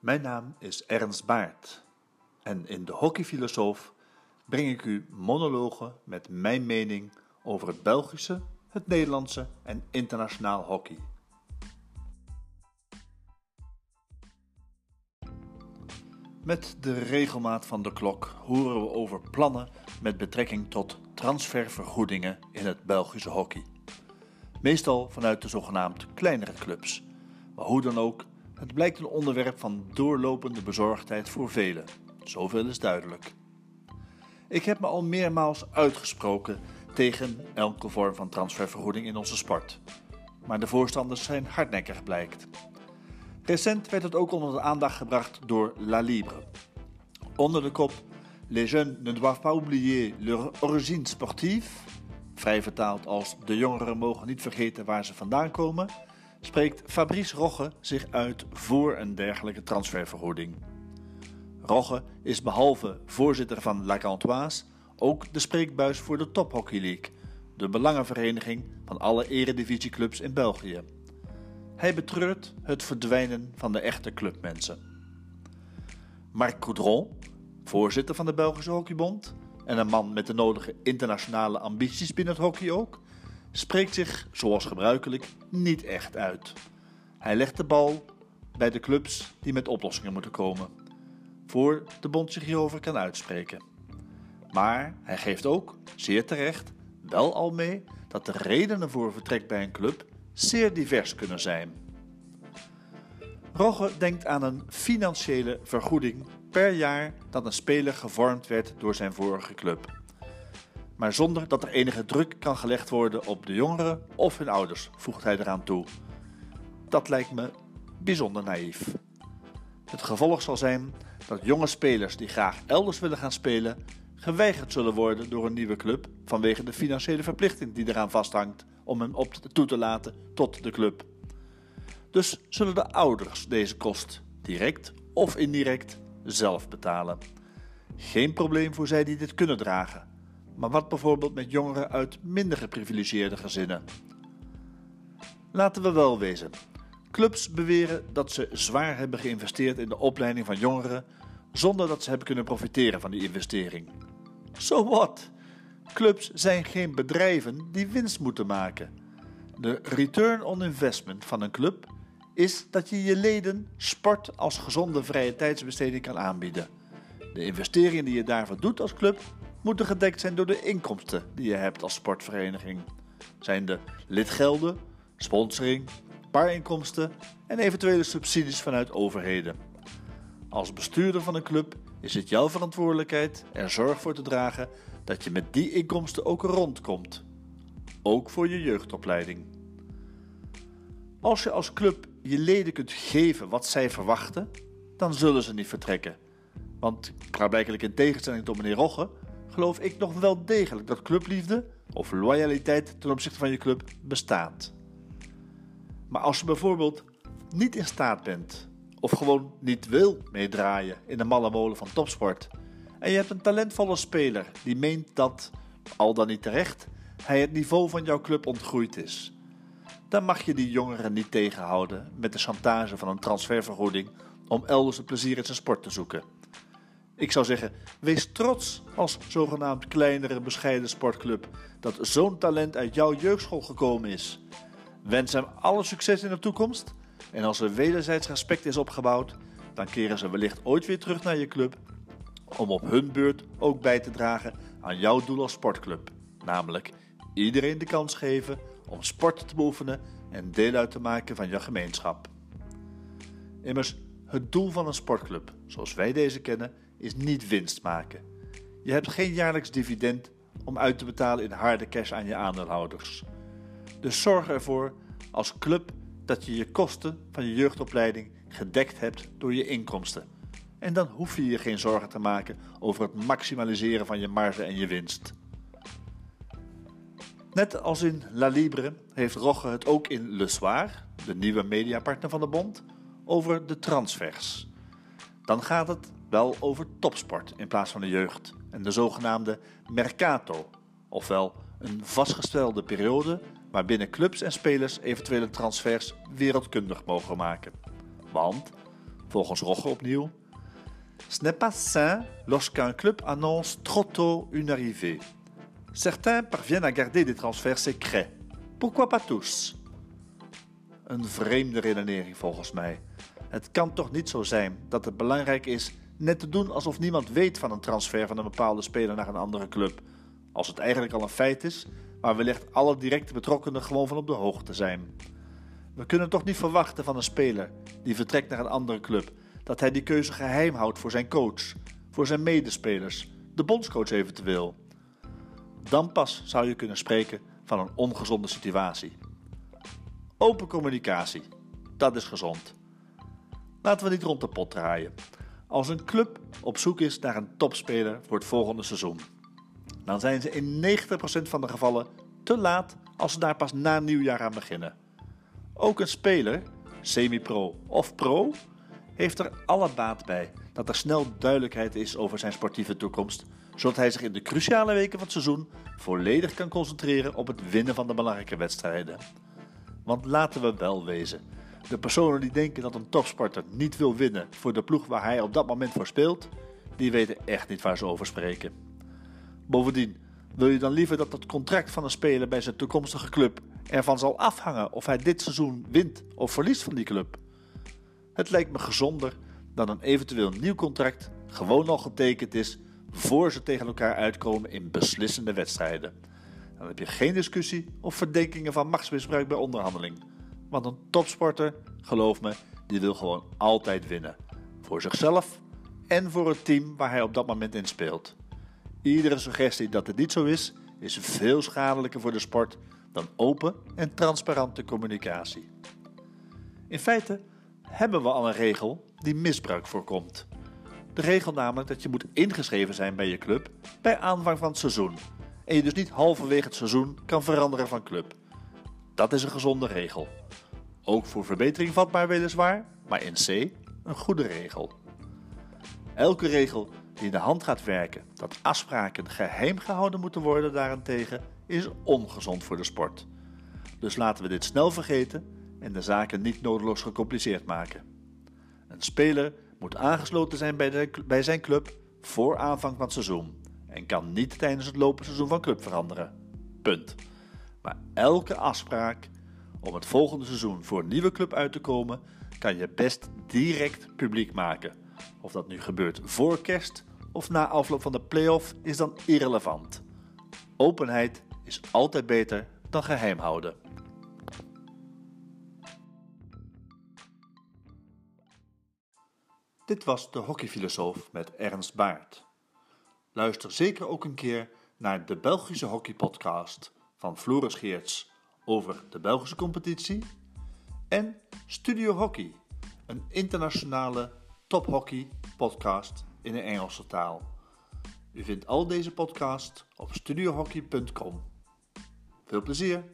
Mijn naam is Ernst Baart en in de Hockeyfilosoof breng ik u monologen met mijn mening over het Belgische, het Nederlandse en internationaal hockey. Met de regelmaat van de klok horen we over plannen met betrekking tot transfervergoedingen in het Belgische hockey. Meestal vanuit de zogenaamd kleinere clubs. Maar hoe dan ook, het blijkt een onderwerp van doorlopende bezorgdheid voor velen. Zoveel is duidelijk. Ik heb me al meermaals uitgesproken tegen elke vorm van transfervergoeding in onze sport. Maar de voorstanders zijn hardnekkig blijkt. Recent werd het ook onder de aandacht gebracht door La Libre. Onder de kop Les jeunes ne doivent pas oublier leur origine sportive, vrij vertaald als de jongeren mogen niet vergeten waar ze vandaan komen, spreekt Fabrice Rogge zich uit voor een dergelijke transfervergoeding. Rogge is behalve voorzitter van La Cantoise ook de spreekbuis voor de Top Hockey League, de belangenvereniging van alle eredivisieclubs in België. Hij betreurt het verdwijnen van de echte clubmensen. Marc Coudron, voorzitter van de Belgische Hockeybond en een man met de nodige internationale ambities binnen het hockey ook, spreekt zich, zoals gebruikelijk, niet echt uit. Hij legt de bal bij de clubs die met oplossingen moeten komen, voor de bond zich hierover kan uitspreken. Maar hij geeft ook, zeer terecht, wel al mee dat de redenen voor vertrek bij een club zeer divers kunnen zijn. Rogge denkt aan een financiële vergoeding per jaar dat een speler gevormd werd door zijn vorige club. Maar zonder dat er enige druk kan gelegd worden op de jongeren of hun ouders, voegt hij eraan toe. Dat lijkt me bijzonder naïef. Het gevolg zal zijn dat jonge spelers die graag elders willen gaan spelen, geweigerd zullen worden door een nieuwe club vanwege de financiële verplichting die eraan vasthangt om hem op toe te laten tot de club. Dus zullen de ouders deze kost direct of indirect zelf betalen. Geen probleem voor zij die dit kunnen dragen. Maar wat bijvoorbeeld met jongeren uit minder geprivilegeerde gezinnen? Laten we wel wezen. Clubs beweren dat ze zwaar hebben geïnvesteerd in de opleiding van jongeren zonder dat ze hebben kunnen profiteren van die investering. So what? Clubs zijn geen bedrijven die winst moeten maken. De return on investment van een club is dat je je leden sport als gezonde vrije tijdsbesteding kan aanbieden. De investeringen die je daarvoor doet als club moeten gedekt zijn door de inkomsten die je hebt als sportvereniging. Zijn de lidgelden, sponsoring, paarinkomsten en eventuele subsidies vanuit overheden. Als bestuurder van een club is het jouw verantwoordelijkheid er zorg voor te dragen dat je met die inkomsten ook rondkomt. Ook voor je jeugdopleiding. Als je als club je leden kunt geven wat zij verwachten, dan zullen ze niet vertrekken. Want klaarblijkelijk in tegenstelling tot meneer Rogge, geloof ik nog wel degelijk dat clubliefde of loyaliteit ten opzichte van je club bestaat. Maar als je bijvoorbeeld niet in staat bent of gewoon niet wil meedraaien in de malle molen van topsport en je hebt een talentvolle speler die meent dat, al dan niet terecht, hij het niveau van jouw club ontgroeid is, dan mag je die jongeren niet tegenhouden met de chantage van een transfervergoeding om elders het plezier in zijn sport te zoeken. Ik zou zeggen, wees trots als zogenaamd kleinere bescheiden sportclub dat zo'n talent uit jouw jeugdschool gekomen is. Wens hem alle succes in de toekomst en als er wederzijds respect is opgebouwd, dan keren ze wellicht ooit weer terug naar je club om op hun beurt ook bij te dragen aan jouw doel als sportclub, namelijk iedereen de kans geven om sport te beoefenen en deel uit te maken van jouw gemeenschap. Immers, het doel van een sportclub, zoals wij deze kennen, is niet winst maken. Je hebt geen jaarlijks dividend om uit te betalen in harde cash aan je aandeelhouders. Dus zorg ervoor als club dat je je kosten van je jeugdopleiding gedekt hebt door je inkomsten. En dan hoef je je geen zorgen te maken over het maximaliseren van je marge en je winst. Net als in La Libre heeft Rogge het ook in Le Soir, de nieuwe mediapartner van de bond, over de transfers. Dan gaat het wel over topsport in plaats van de jeugd en de zogenaamde mercato, ofwel een vastgestelde periode waarbinnen clubs en spelers eventuele transfers wereldkundig mogen maken. Want Volgens Rogge opnieuw. Ce n'est pas sain lorsqu'un club annonce trop tôt une arrivée. Certains parviennent à garder des transferts secrets. Pourquoi pas tous? Een vreemde redenering volgens mij. Het kan toch niet zo zijn dat het belangrijk is net te doen alsof niemand weet van een transfer van een bepaalde speler naar een andere club, als het eigenlijk al een feit is, maar wellicht alle directe betrokkenen gewoon van op de hoogte zijn. We kunnen toch niet verwachten van een speler die vertrekt naar een andere club dat hij die keuze geheim houdt voor zijn coach, voor zijn medespelers, de bondscoach eventueel. Dan pas zou je kunnen spreken van een ongezonde situatie. Open communicatie, dat is gezond. Laten we niet rond de pot draaien. Als een club op zoek is naar een topspeler voor het volgende seizoen, dan zijn ze in 90% van de gevallen te laat als ze daar pas na nieuwjaar aan beginnen. Ook een speler, semi-pro of pro, heeft er alle baat bij dat er snel duidelijkheid is over zijn sportieve toekomst, zodat hij zich in de cruciale weken van het seizoen volledig kan concentreren op het winnen van de belangrijke wedstrijden. Want laten we wel wezen, de personen die denken dat een topsporter niet wil winnen voor de ploeg waar hij op dat moment voor speelt, die weten echt niet waar ze over spreken. Bovendien, wil je dan liever dat het contract van een speler bij zijn toekomstige club ervan zal afhangen of hij dit seizoen wint of verliest van die club? Het lijkt me gezonder dan een eventueel nieuw contract gewoon al getekend is voor ze tegen elkaar uitkomen in beslissende wedstrijden. Dan heb je geen discussie of verdenkingen van machtsmisbruik bij onderhandeling. Want een topsporter, geloof me, die wil gewoon altijd winnen. Voor zichzelf en voor het team waar hij op dat moment in speelt. Iedere suggestie dat het niet zo is, is veel schadelijker voor de sport dan open en transparante communicatie. In feite hebben we al een regel die misbruik voorkomt. De regel namelijk dat je moet ingeschreven zijn bij je club bij aanvang van het seizoen. En je dus niet halverwege het seizoen kan veranderen van club. Dat is een gezonde regel. Ook voor verbetering vatbaar weliswaar, maar in C een goede regel. Elke regel die in de hand gaat werken dat afspraken geheim gehouden moeten worden daarentegen is ongezond voor de sport. Dus laten we dit snel vergeten en de zaken niet nodeloos gecompliceerd maken. Een speler moet aangesloten zijn bij, de, bij zijn club voor aanvang van het seizoen en kan niet tijdens het lopende seizoen van club veranderen. Punt. Maar elke afspraak om het volgende seizoen voor een nieuwe club uit te komen, kan je best direct publiek maken. Of dat nu gebeurt voor kerst of na afloop van de play-off is dan irrelevant. Openheid is altijd beter dan geheim houden. Dit was de hockeyfilosoof met Ernst Baart. Luister zeker ook een keer naar de Belgische hockeypodcast van Floris Geerts over de Belgische competitie en Studio Hockey, een internationale tophockey podcast in de Engelse taal. U vindt al deze podcasts op studiohockey.com. Veel plezier!